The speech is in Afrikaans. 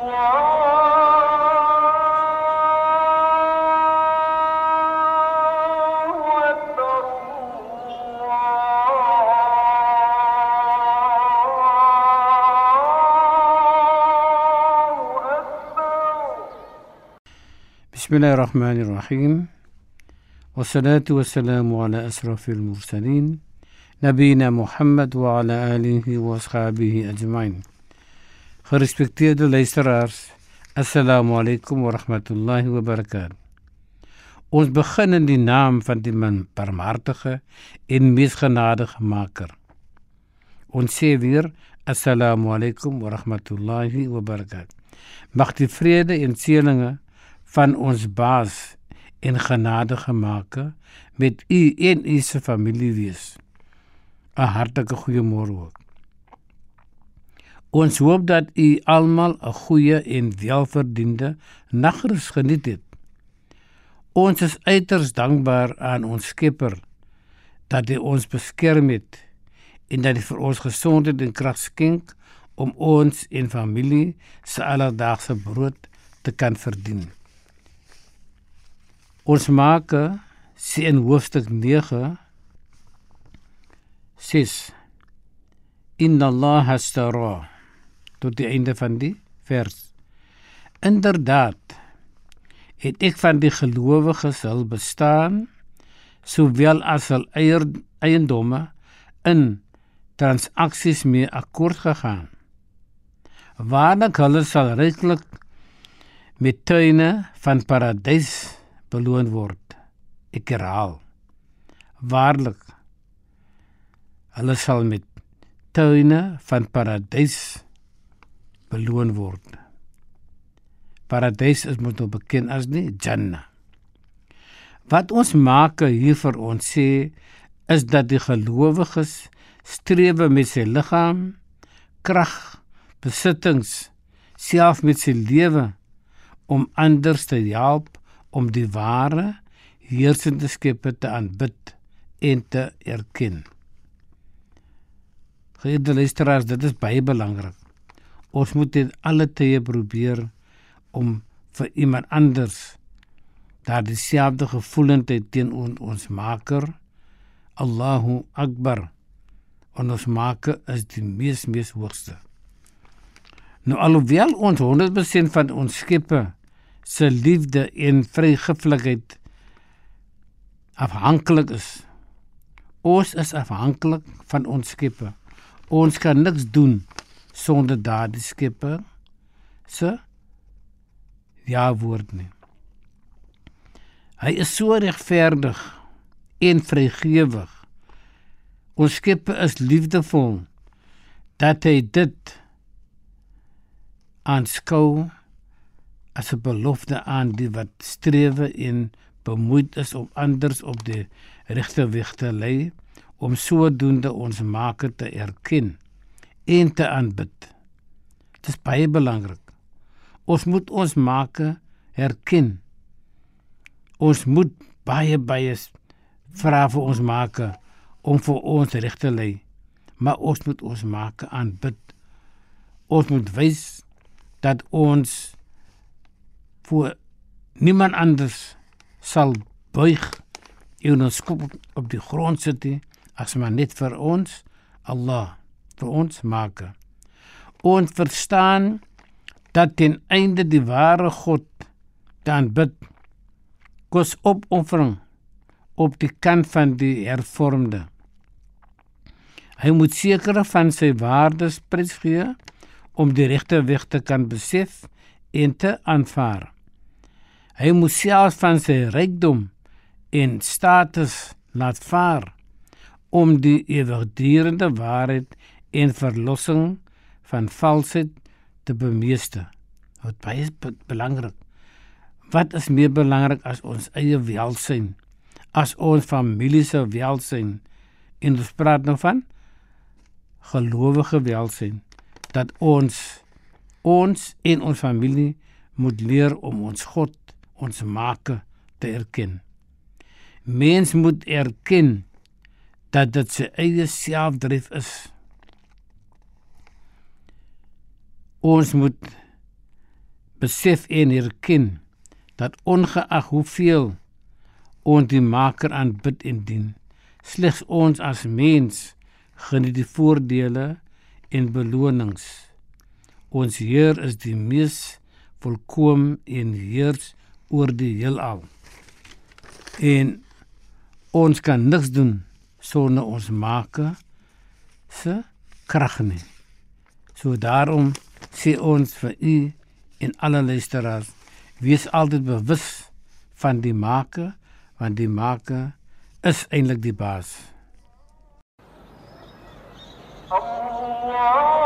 بسم الله الرحمن الرحيم والصلاة والسلام على أشرف المرسلين نبينا محمد وعلى آله وأصحابه أجمعين Gerespekteerde luisteraars, Assalamu alaykum wa rahmatullahi wa barakatuh. Ons begin in die naam van die man barmhartige en meesgenadige Maker. Ons sê weer Assalamu alaykum wa rahmatullahi wa barakatuh. Mag die vrede en seëninge van ons baas en genadige Maker met u en u se familie wees. 'n Hartlike goeiemôre ook. Ons hoop dat u almal 'n goeie en welverdiende nagrus geniet het. Ons is uiters dankbaar aan ons Skepper dat hy ons beskerm het en dat hy vir ons gesondheid en krag skenk om ons en familie se alledaagse brood te kan verdien. Ons maak sien in hoofstuk 9 6 Inna Allah hastara tot die einde van die vers. Inderdaad het ek van die gelowiges hul bestaan sowel as hul eiendomme in transaksies mee akkoord gegaan. Waarlik hulle sal ryklik met tuine van paradys beloon word. Ek herhaal. Waarlik hulle sal met tuine van paradys beloon word. Paradys is moet nou bekend as die Jannah. Wat ons maak hier vir ons sê is dat die gelowiges streef met sy liggaam, krag, besittings, self met sy lewe om ander te help om die ware heersende Skepper te aanbid en te erken. Geëerde luisteraars, dit is baie belangrik. Ons moet dit alle tye probeer om vir iemand anders daar dieselfde gevoelendheid teenoor ons Maker Allahu Akbar en ons Maker is die mees mees hoogste. Nou alhoewel ons 100% van ons Skepper se liefde en vrygiflikheid afhanklik is. Ons is afhanklik van ons Skepper. Ons kan niks doen sonder daardie Skepper se ja woord nie. Hy is so regverdig en vrygewig. Ons Skepper is liefdevol dat hy dit aanskou as 'n belofte aan die wat strewe en bemoeid is om anders op die regte weg te lei om sodoende ons Maker te erken en te aanbid. Dit is baie belangrik. Ons moet ons Maker erken. Ons moet baie baie vra vir ons Maker om vir ons reg te lei. Maar ons moet ons Maker aanbid. Ons moet wys dat ons voor niemand anders sal buig en ons kop op die grond sit as maar net vir ons Allah vir ons maak. Ons verstaan dat ten einde die ware God dan bid kos opoffering op die kant van die hervormde. Hy moet seker van sy waardes prys gee om die regte weg te kan besef en te aanvaar. Hy moes self van sy rykdom en status laat vaar om die ewigdurende waarheid en verlossing van valsheid te bemeester. Wat baie belangrik. Wat is meer belangrik as ons eie welsyn? As ons familie se welsyn? En ons praat nou van gelowige welsyn dat ons ons en ons familie moet leer om ons God ons maak te erken. Mens moet erken dat dit sy eie selfdrift is. Ons moet besef en erken dat ongeag hoeveel ons die Maker aanbid en dien, slegs ons as mens geniet die voordele en belonings. Ons Heer is die mees volkom en heers oor die heelal. En ons kan niks doen sonder ons Maker se krag nie. So daarom sê ons vir u en alle luisteraars wees altyd bewus van die maker want die maker is eintlik die baas. Allah